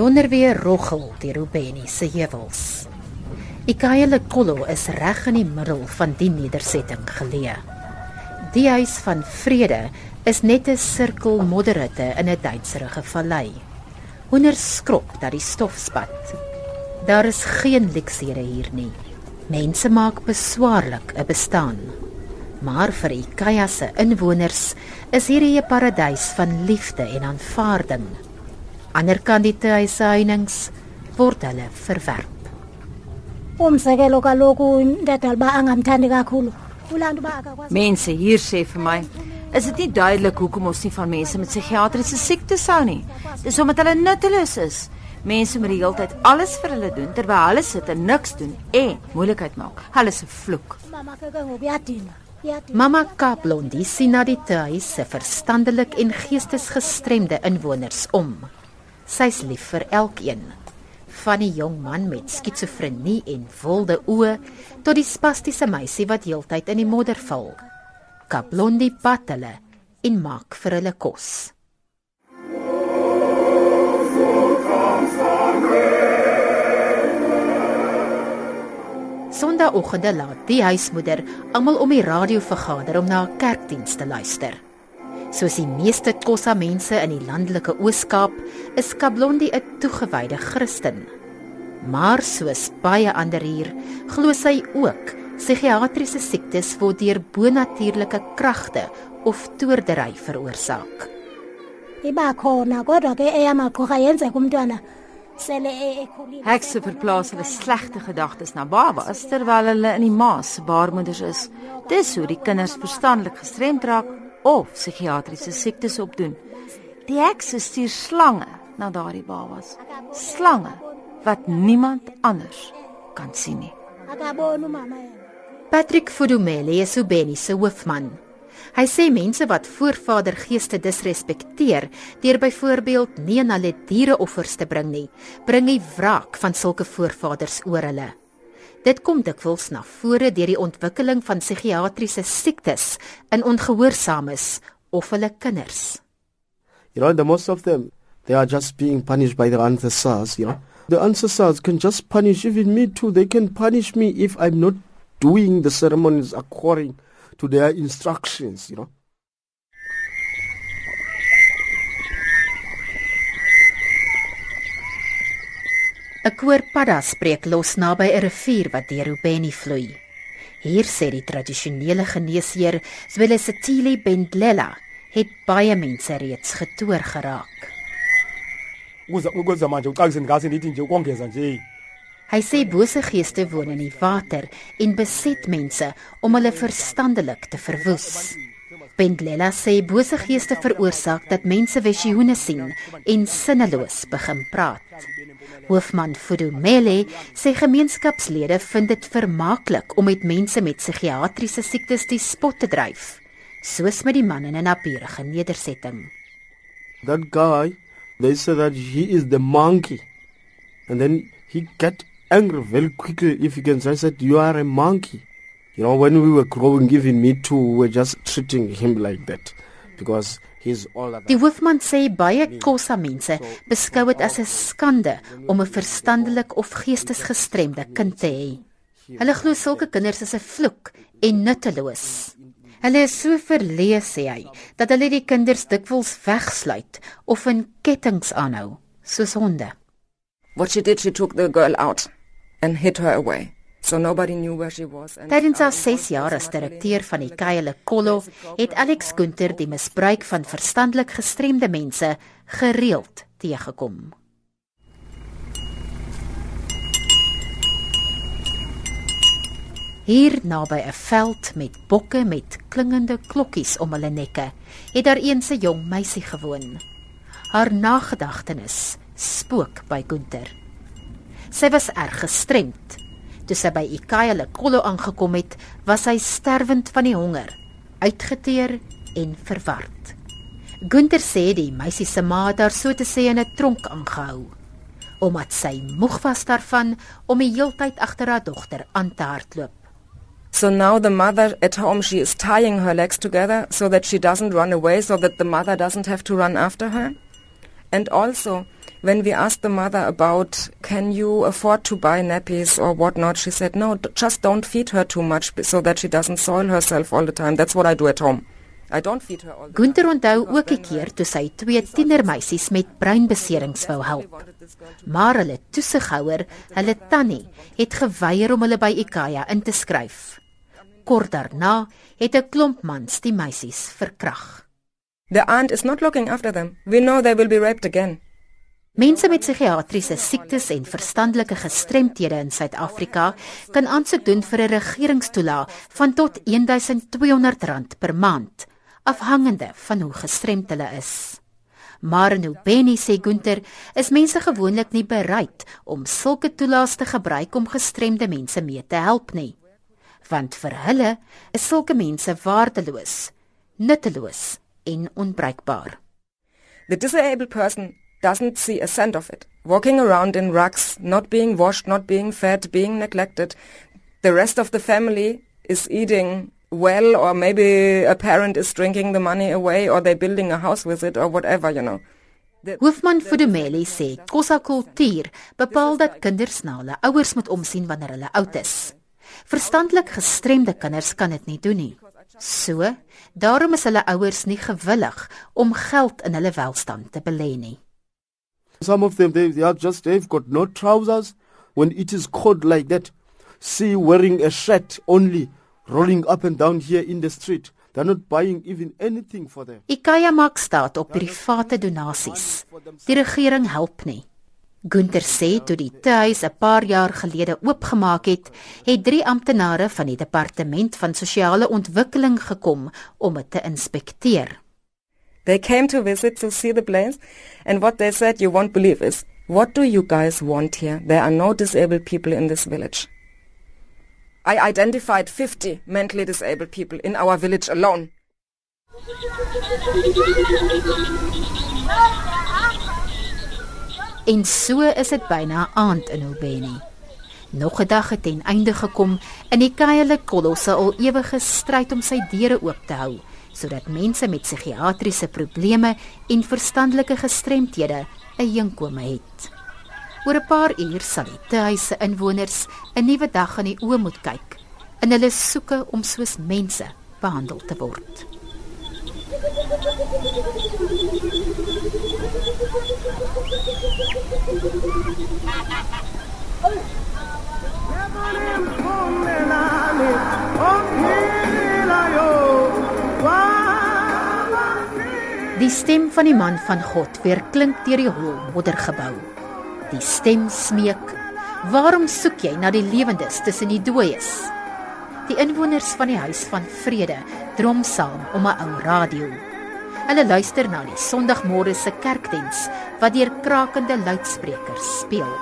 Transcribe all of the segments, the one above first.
donder weer roggel deur Rubeni se heuwels. Ikayele Kollo is reg in die middel van die nedersetting geleë. Die huis van vrede is net 'n sirkel modderritte in 'n Duitserige vallei. Hoenders skrop dat die stof spat. Daar is geen leksere hier nie. Mense maak beswaarlik 'n bestaan. Maar vir Ikaya se inwoners is hierdie 'n paradys van liefde en aanvaarding ander huise heininge word hulle verwerp. Umsekelo kaloku ndadalba angamthandi kakhulu. Ulantu ba akakwazi. Mense hier sê vir my, is dit nie duidelik hoekom ons nie van mense met psigiatriese siektes hou nie. Dis omdat hulle nutteloos is. Mense moet die hele tyd alles vir hulle doen terwyl hulle sit en niks doen en moeilikheid maak. Hulle se vloek. Mama keke ngobuyadina. Mama Kaplondi sien na die tuis se verstandelik en geestesgestremde inwoners om. Sy's lief vir elkeen. Van die jong man met skitsofrenie en wilde oë tot die spastiese meisie wat heeltyd in die modder val. Kablondi pat hulle en maak vir hulle kos. Sondagoggende laat die huismoeder almal om die radio vergader om na 'n kerkdiens te luister. Soos die meeste Xhosa mense in die landelike Oos-Kaap, is Kablondi 'n toegewyde Christen. Maar soos baie ander hier, glo sy ook psigiatriese siektes word deur bonatuurlike kragte of toordery veroorsaak. Iba khona kodwa ke eyamaqhoka yenze kumntwana sele ekhulile. Hekse verplaas hulle slegte gedagtes na babas terwyl hulle in die ma se baarmoeders is. Dis hoe die kinders verstandelik gestremd raak of psigiatriese siektes opdoen. Die hekse stuur slange na daardie babas. Slange wat niemand anders kan sien nie. Patrick Fudumele is Ubeni se hoofman. Hy sê mense wat voorvadergeeste disrespekteer deur byvoorbeeld nie aan hulle diereoffers te bring nie, bring die wraak van sulke voorvaders oor hulle. Dit kom dikwels na vore deur die ontwikkeling van psigiatriese siektes in ongehoorsaames of hulle kinders. You know, the most of them, they are just being punished by the ancestors, you know. The ancestors can just punish even me too. They can punish me if I'm not doing the ceremonies according to their instructions, you know. 'n Koor paddas spreek los naby 'n rivier wat deur Rubeni vloei. Hier sê die tradisionele geneesheer Zwelesitili Bendlela het baie mense reeds getoer geraak. Ukuza ukuza manje uqalise ngase ndithi nje ukongeza nje. Hy sê bose geeste woon in die water en beset mense om hulle verstandelik te verwoes. Bendlela sê bose geeste veroorsaak dat mense visioene sien en sinneloos begin praat. Hoofman Fudumele sê gemeenskapslede vind dit vermaaklik om met mense met psigiatriese siektes die spot te dryf, soos met die man in 'n naburige nedersetting. That guy, they say that he is the monkey. And then he get angry very quickly if he can say that you are a monkey. You know, when we were growing, even me too, we were just treating him like that. Because he's all that. Die hoofman sê baie Xhosa mense beskou dit as 'n skande om 'n verstandelik of geestesgestremde kind te hê. Hulle glo sulke kinders is 'n vloek en nutteloos. Hulle is so verleë sê hy dat hulle die kinders dikwels wegsluit of in kettinge aanhou soos honde. What she did, she took the girl out and hid her away. So nobody knew where she was. And Tydens haar 6 jaar as direkteur van die Kyle Kollo het Alex Gunter die misbruik van verstandelik gestremde mense gereeld teëgekom. Hier naby 'n veld met bokke met klingende klokkies om hulle nekke, het daar een se jong meisie gewoon. Haar nagedagtenis spook by Gunter. Sy was erg gestremd. Toe sy by Ikaya Kollo aangekom het, was sy sterwend van die honger, uitgeteer en verward. Gunter sê die meisie se ma het haar so te sê in 'n tronk aangehou, omdat sy moeg was daarvan om die heeltyd agter haar dogter aan te hardloop. So now the mother at home, she is tying her legs together so that she doesn't run away, so that the mother doesn't have to run after her. And also, when we asked the mother about can you afford to buy nappies or whatnot, she said, no, just don't feed her too much so that she doesn't soil herself all the time. That's what I do at home. I don't feed her all the Gunther onthou ook 'n keer toe sy twee tienermeisies met breinbeserings wou help. Maar hulle toesighouer, hulle tannie, het geweier om hulle by IKEA in te skryf. Kort daarna het 'n klomp mans die meisies verkrag. The aunt is not looking after them. We know they will be raped again. Mense met psigiatriese siektes en verstandelike gestremthede in Suid-Afrika kan aansoek doen vir 'n regeringstoelaag van tot R1200 per maand, afhangende van hoe gestremd hulle is. Maar in Ubeni sê Gunter, is mense gewoonlik nie bereid om sulke toelaas te gebruik om gestremde mense mee te help nie. Want vir hulle is sulke mense waardeloos, nutteloos en onbruikbaar. The disabled person doesn't see a cent of it. Walking around in rugs, not being washed, not being fed, being neglected. The rest of the family is eating well, or maybe a parent is drinking the money away, or they're building a house with it, or whatever, you know. Hoofman Fudumeli sê kosa kultuur bepaal dat kinders na hulle ouers moet omsien wanneer hulle oud is. Verstandelik gestremde kinders kan dit nie doen nie. So, daarom is hulle ouers nie gewillig om geld in hulle welstand te belê nie. Some of them, they, they are just, they've got no trousers. When it is cold like that, see wearing a shirt only, rolling up and down here in the street. They're not buying even anything for them. IKEA maak staat op private donasies. Die regering help nie. Gunter sê toe die tuis 'n paar jaar gelede oopgemaak het, het drie amptenare van die departement van sosiale ontwikkeling gekom om dit te inspekteer. They came to visit to see the place, and what they said, you won't believe, is, What do you guys want here? There are no disabled people in this village. I identified 50 mentally disabled people in our village alone. En so is dit byna aand in Ubeni. Nog 'n dag het ten einde gekom en die Kyle Kolosse al ewige stryd om sy deure oop te hou sodat mense met psigiatriese probleme en verstandelike gestremthede 'n inkome het. Oor 'n paar uur sal die tuis se inwoners 'n nuwe dag in die oë moet kyk in hulle soeke om soos mense behandel te word. Die stem van die man van God weer klink deur die hol moddergebou. Die stem smeek: "Waarom soek jy na die lewendes tussen die dooies?" Die inwoners van die huis van vrede drom saam om 'n ou radio. Hulle luister na die Sondagmôre se kerkdiens wat deur krakende luidsprekers speel.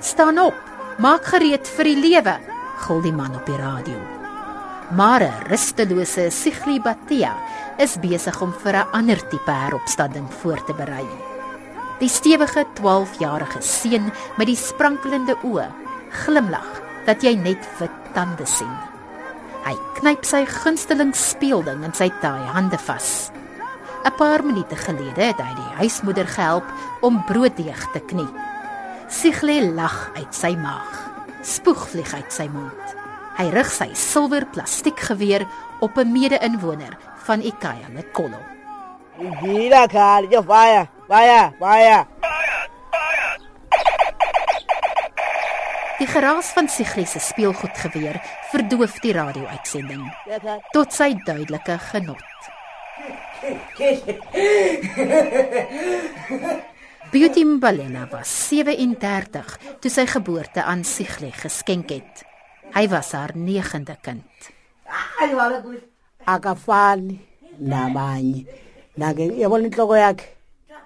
Staan op, maak gereed vir die lewe, gil die man op die radio. Maar 'n rustelose Sigli Batia is besig om vir 'n ander tipe heropstanding voor te berei. Die stewige 12-jarige seun met die sprankelende oë glimlag dat jy net wit tande sien. Hy knyp sy gunsteling speelding in sy taai hande vas. 'n Paar minute gelede het hy die huismoeder gehelp om brooddeeg te knie. Sigli lag uit sy maag. Spoeg vlieg uit sy mond. Hy rig sy silwer plastiekgeweer op 'n mede-inwoner van Ikaya Lekolo. Gira khali jo fire fire fire Die geraas van Sigli se speelgoedgeweer verdoof die radio-uitsending tot sy duidelike genot. Beauty Mbalena was 37 toe sy geboorte aan Sigli geskenk het. Hy was haar 9de kind. akafani nabanye nake yabona inhloko yakhe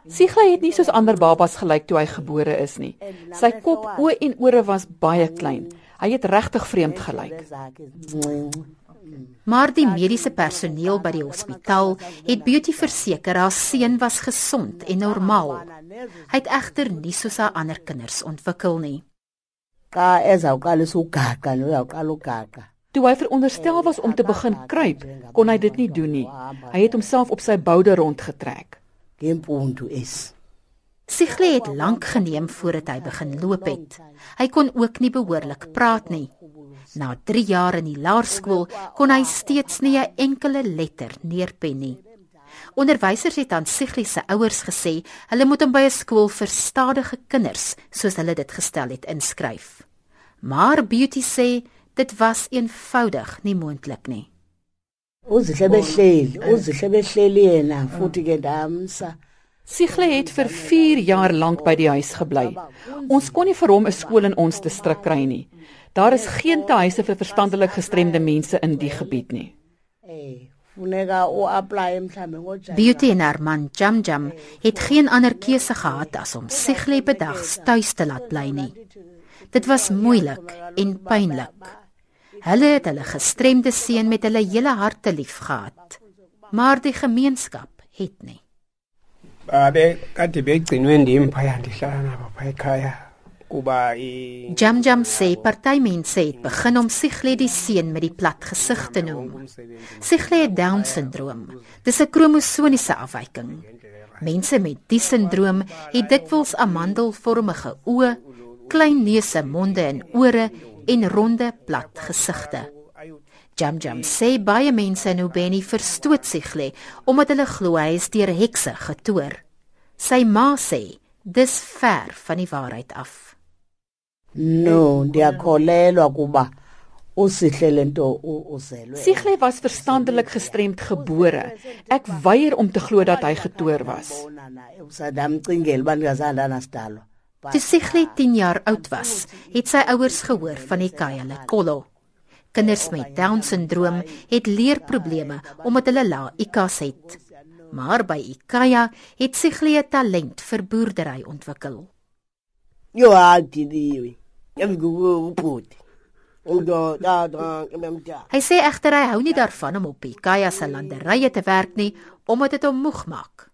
Sigla het nie soos ander babas gelyk toe hy gebore is nie. Sy kop, oë en ore was baie klein. Hy het regtig vreemd gelyk. Maar die mediese personeel by die hospitaal het Beauty verseker haar seun was gesond en normaal. Hy het egter nie soos haar ander kinders ontwikkel nie. xa ezawuqalisa ugaga noyawuqala ugaga Toe hy veronderstel was om te begin kruip, kon hy dit nie doen nie. Hy het homself op sy boude rondgetrek. ngempundu esi Sigle het lank geneem voordat hy begin loop het. Hy kon ook nie behoorlik praat nie. Na 3 jaar in die laerskool kon hy steeds nie 'n enkele letter neerpen nie. Onderwysers het aan Sigle se ouers gesê hulle moet hom by 'n skool vir stadige kinders, soos hulle dit gestel het, inskryf. Maar Beauty sê dit was eenvoudig nie moontlik nie. uzihle behleli uzihle behleli yena futhi ke ndamsa Sigle het vir 4 jaar lank by die huis gebly. Ons kon nie vir hom 'n skool in ons distrik kry nie. Daar is geen tuise vir verstandelik gestremde mense in die gebied nie. funeka uapply mhlambe ngoJanuary Beauty en haar man Jam Jam het geen ander keuse gehad as om Sigle bedags tuis te laat bly nie. Dit was moeilik en pynlik. Hulle het hulle gestremde seun met hulle hele harte liefgehad, maar die gemeenskap het nie. babe kade begcinwe ndim phaya ndihlala nabo phaya ekhaya kuba i Jam Jam sê party mense het begin om Sigle die seun met die plat gesig te noem. Sigle het Down syndroom. Dis 'n kromosoniese afwyking. Mense met die sindroom het dikwels amandelvormige oë, klein neuse, monde en ore en ronde plat gesigte. Jam Jam sê baie mense in Ubeni verstoot Sigle omdat hulle glo hy is deur hekse getoer. Sy ma sê dis ver van die waarheid af. No ndiyakholelwa kuba usihle lento uzelwe Sigle was verstandelik gestremd gebore. Ek weier om te glo dat hy getoer was. usadamcingela uba ndingazange sidalwa Toe Sigle 10 jaar oud was, het sy ouers gehoor van die Kayale Kollo. Kinders met Down syndroom het leerprobleme omdat hulle lae IQ's het. Maar by Ikaya het Sigle 'n talent vir boerdery ontwikkel. yo hadiliwe Hy sê egter hy hou nie daarvan om op Ikaya se landerye te werk nie omdat dit hom moeg maak.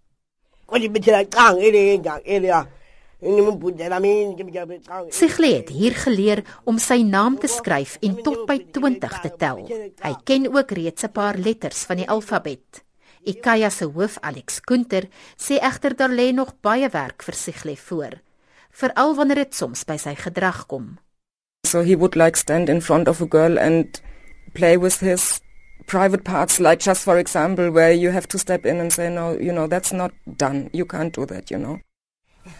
Sigle het hier geleer om sy naam te skryf en tot by 20 te tel. Hy ken ook reeds 'n paar letters van die alfabet. Ikaya se hoof Alex Kunter sê egter daar lê nog baie werk vir Sigle voor, veral wanneer dit soms by sy gedrag kom. So he would like stand in front of a girl and play with his private parts, like just for example, where you have to step in and say, no, you know, that's not done. You can't do that, you know.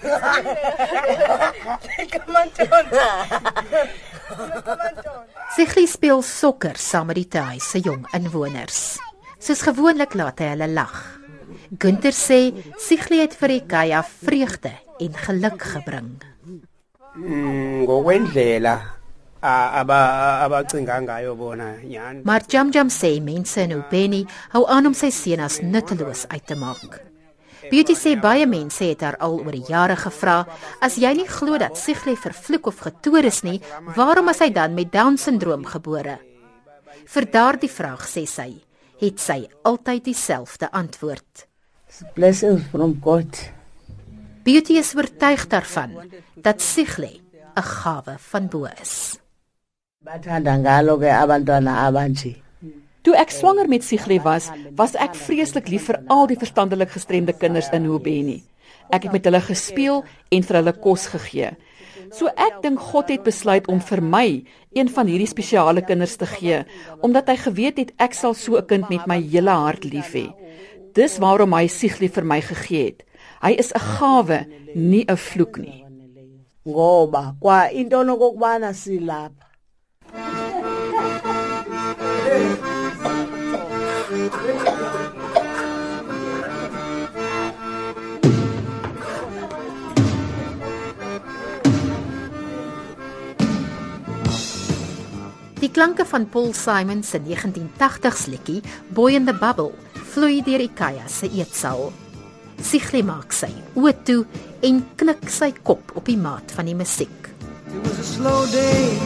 Sigle speel sokker saam met die tuis se jong inwoners. Soos gewoonlik laat hy hulle lag. Gunter sê Sigle het vir Ikaya vreugde en geluk gebring. mm, ngokwendlela aba abacinga ngayo bona nyani Maar Jam Jam sê mense in Ubeni hou aan om sy seun as nutteloos uit te maak. Beauty sê baie mense het haar al oor die jare gevra, as jy nie glo dat Sigle vervloek of getoer is nie, waarom is hy dan met Down syndroom gebore? Vir daardie vraag sê sy, het sy altyd dieselfde antwoord. blessings from god Beauty is oortuig daarvan dat Sigle 'n gawe van bo is. bathanda ngalo ke abantwana abanje Toe ek swanger met Sigle was, was ek vreeslik lief vir al die verstandelik gestremde kinders in Hobeni. Ek het met hulle gespeel en vir hulle kos gegee. So ek dink God het besluit om vir my een van hierdie spesiale kinders te gee, omdat hy geweet het ek sal so 'n kind met my hele hart lief hê. Dis waarom hy Sigle vir my gegee het. Hy is 'n gawe, nie 'n vloek nie. ngoba kwa into nokubana silapha Die klanke van Paul Simon se 1980s liedjie Boy in the Bubble vloei deur Ikaya se eetsaal. Sigle maak sy oë toe en knik sy kop op die maat van die musiek. It was a slow day,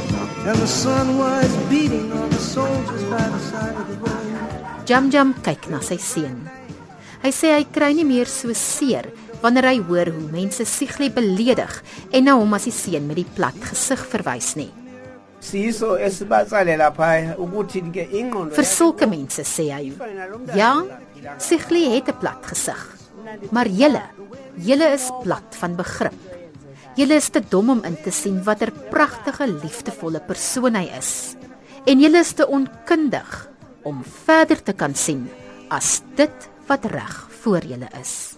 and the sun was beating on the soldiers by the side of the road. Jam Jam kyk na sy seun. Hy sê hy kry nie meer so seer wanneer hy hoor hoe mense Sigle beledig en na hom as die seun met die plat gesig verwys nie. siso esibatsalela phaya ukuthi ke ingqondo Vir sulke mense sê hy. Ja, Sigli het 'n plat gesig. Maar julle, julle is plat van begrip. Julle is te dom om in te sien watter pragtige, liefdevolle persoon hy is. En julle is te onkundig om verder te kan sien as dit wat reg voor julle is.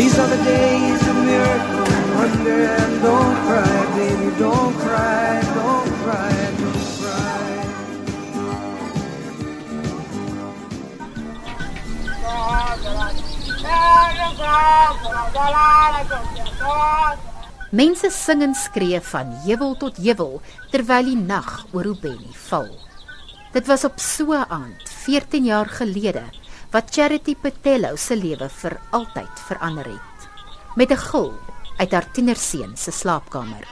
These are the days of miracle wonder. And don't cry, baby, don't cry, don't cry, Mense sing en skree van heuwel tot heuwel terwyl die nag oor Ubeni val. Dit was op so 'n aand 14 jaar gelede wat Charity Petello se lewe vir altyd verander het. Met 'n gil uit haar tienerseun se slaapkamer.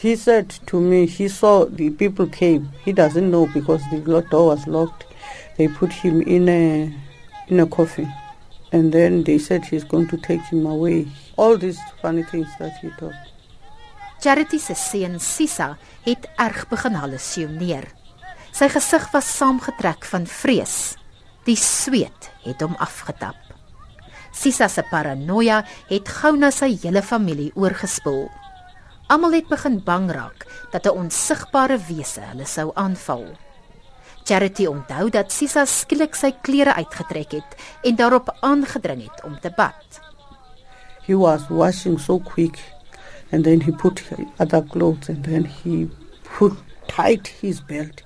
He said to me, he saw the people came. He doesn't know because the door was locked. They put him in a in a coffin, and then they said he's going to take him away. All these funny things that he told. Charity se seun Sisa het erg begin hallusineer. Sy gesig was saamgetrek van vrees. Die sweet het hom afgetap. Sisa se paranoia het gou na sy hele familie oorgespoel. Almal het begin bang raak dat 'n onsigbare wese hulle sou aanval. Charity onthou dat Sisa skielik sy klere uitgetrek het en daarop aangedring het om te bad. He was washing so quick, and then he put other clothes, and then he put tight his belt.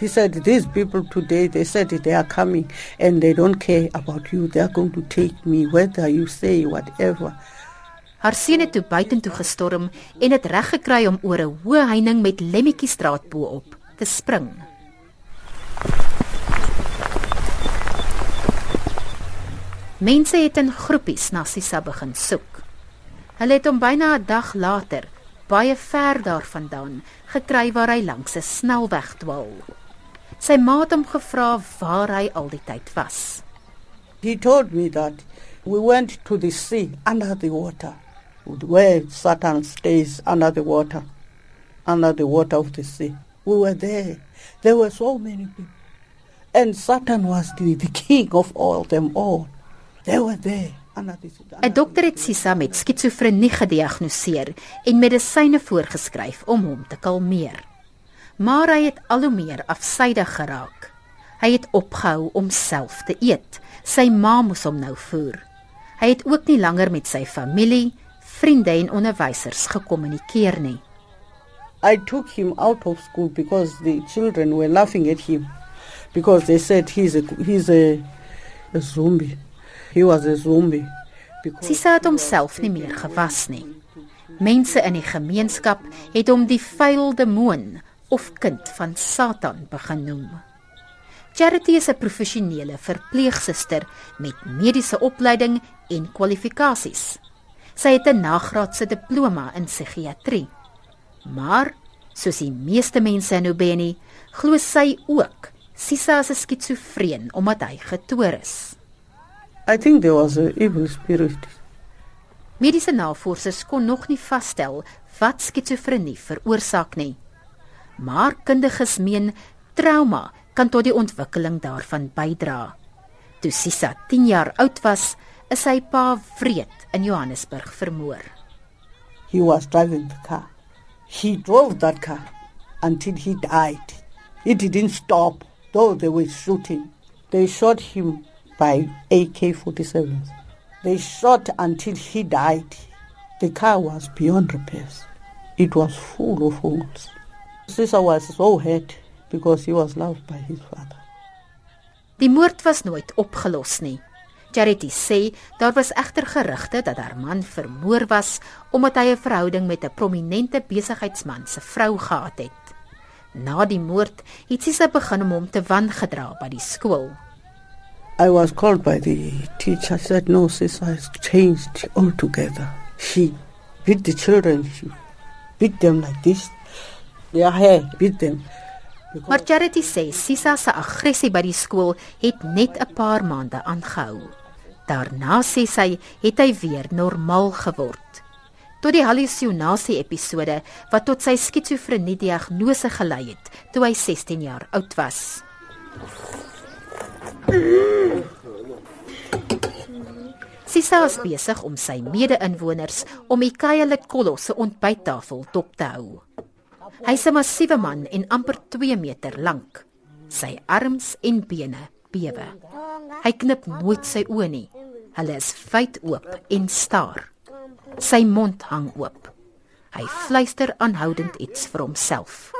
He said, "These people today, they said they are coming, and they don't care about you. They are going to take me, whether you say whatever." Haar seun het toe buitentoe gestorm en het reg gekry om oor 'n hoë heining met Lemmetjiestraat bo-op te spring. Mense het in groepies na Sisa begin soek. Hulle het hom byna 'n dag later, baie ver daarvandaan, gekry waar hy langs 'n snelweg dwaal. Sy ma het hom gevra waar hy al die tyd was. He told me that we went to the sea under the water, where Satan stays under the water, under the water of the sea. We were there. There were so many people. And Satan was the, the king of all them all. 'n Dokter het Sisa met skizofrenie gediagnoseer en medisyne voorgeskryf om hom te kalmeer. Maar hy het al hoe meer afsydig geraak. Hy het opgehou om self te eet. Sy ma moes hom nou voer. Hy het ook nie langer met sy familie, vriende en onderwysers gekommunikeer nie. I took him out of school because the children were laughing at him because they said he's a he's a, a zombie. He was a zombie. Because Sisa het homself nie meer gewas nie. Mense in die gemeenskap het hom die vuil demoon of kind van Satan begin noem. Charity is 'n professionele verpleegsuster met mediese opleiding en kwalifikasies. Sy het 'n nagraadse diploma in psigiatrie. Maar soos die meeste mense in Ubeni, glo sy ook Sisa is skitsofreen omdat hy getoer is. I think there was an evil spirit. Mediese navorsers kon nog nie vasstel wat skitsofrenie veroorsaak nie. Maar kundiges meen trauma kan tot die ontwikkeling daarvan bydra. Toe Sisa 10 jaar oud was, is sy pa wreed in Johannesburg vermoor. He was driving the car. He drove that car until he died. He didn't stop, though they were shooting. They shot him by AK 47s. They shot until he died. The car was beyond repairs. It was full of holes. Caesar was so hurt because he was loved by his father. Die moord was nooit opgelos nie. Charity sê daar was egter gerugte dat haar man vermoor was omdat hy 'n verhouding met 'n prominente besigheidsman se vrou gehad het. Na die moord het sy begin om hom te wangedra by die skool. I was called by the teacher. She said, No, Caesar has changed altogether. She beat the children. She beat them like this. Their hair beat them. Maar Charity sê Sisa se aggressie by die skool het net 'n paar maande aangehou. Daarna sê sy het hy weer normaal geword. tot die hallusinasie episode wat tot sy skizofrenie diagnose gelei het toe hy 16 jaar oud was. Sisa is besig om sy mede-inwoners om Ikaya Lekolo se ontbyttafel dop te hou. Hy's 'n massiewe man en amper 2 meter lank. Sy arms en bene bewe. Hy knip nooit sy oë nie. Hulle is wyd oop en staar. Sy mond hang oop. Hy fluister aanhoudend iets vir homself.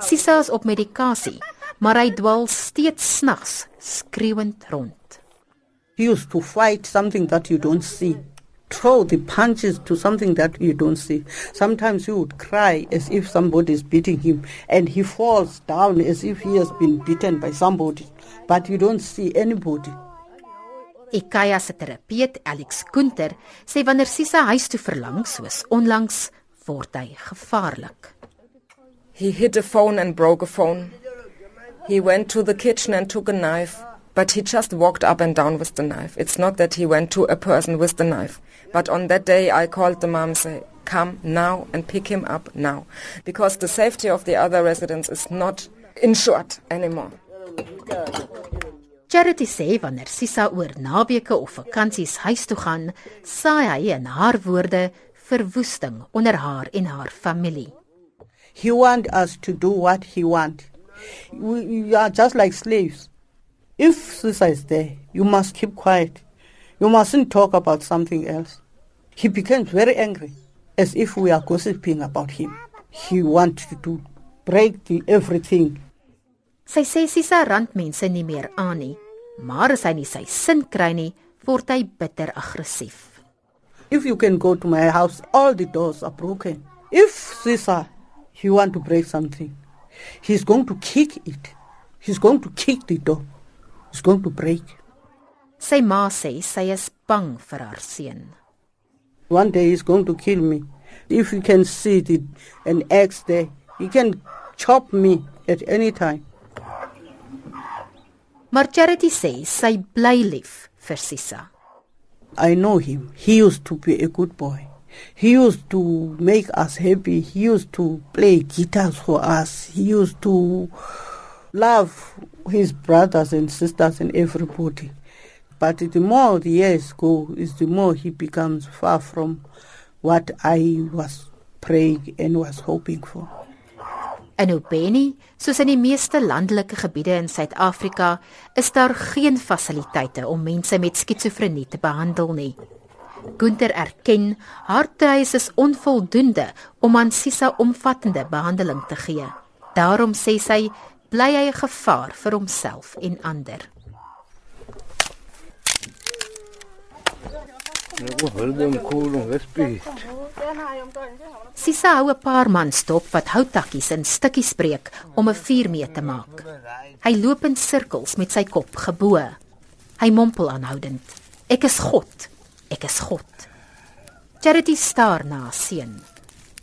Sisa is op medikasie, maar hy dwaal steeds snags skreeuend rond. He used to fight something that you don't see. Throw the punches to something that you don't see. Sometimes he would cry as if somebody is beating him, and he falls down as if he has been beaten by somebody, but you don't see anybody. Ikaya se terapeut Alex Kunter sê wanneer Sisa huis toe verlang soos onlangs word hy gevaarlik. He hit a phone and broke a phone. He went to the kitchen and took a knife, but he just walked up and down with the knife. It's not that he went to a person with the knife. But on that day, I called the mom and said, come now and pick him up now. Because the safety of the other residents is not insured anymore. Charity sê wanneer Sisa oor naweke of vakansies huis toe gaan, saai hy in haar woorde verwoesting onder haar en haar familie. He want us to do what he want. We, we are just like slaves. If Sisa is there, you must keep quiet. You mustn't talk about something else. He became very angry, as if we are gossiping about him. He wanted to break the everything. Sy sê Sisa rand mense nie meer aan nie, maar as hy nie sy sin kry nie, word hy bitter aggressief. If you can go to my house, all the doors are broken. If Sisa, he want to break something, he's going to kick it. He's going to kick the door. He's going to break. Sy ma sê sy is bang vir haar seun. One day he's going to kill me. If he can see the, an axe there, he can chop me at any time. Maar Charity sê sy bly lief vir Sisa. I know him. He used to be a good boy. He used to make us happy. He used to play guitars for us. He used to love his brothers and sisters and everybody. But the more the years go, is the more he becomes far from what I was praying and was hoping for. In Ubeni, soos in die meeste landelike gebiede in Suid-Afrika, is daar geen fasiliteite om mense met skizofrenie te behandel nie. Gunther erken haar tuis is onvoldoende om aan Sisa omvattende behandeling te gee. Daarom sê sy bly hy 'n gevaar vir homself en ander. Sisa hou 'n paar man stop wat houtakkies in stukkies breek om 'n vuur mee te maak. Hy loop in sirkels met sy kop gebo. Hy mompel aanhoudend: "Ek is God. Ek is God." Charity staar na haar seun.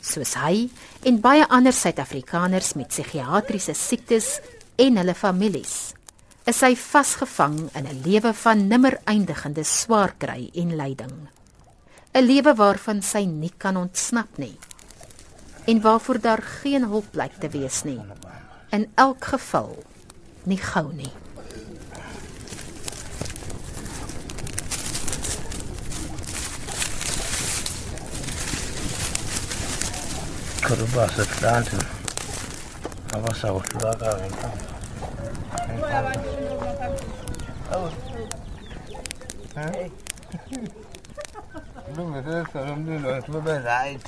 Soos hy en baie ander Suid-Afrikaners met psigiatriese siektes en hulle families, is hy vasgevang in 'n lewe van nimmer eindigende swaar kry en lyding. 'n Lewe waarvan sy nie kan ontsnap nie en waarvoor daar geen hulp blyk te wees nie. In elk geval nie gou nie. karibu se planting na basa kushugaka wengine Lunge, das ist doch ein Dünner, das ist mir bereit.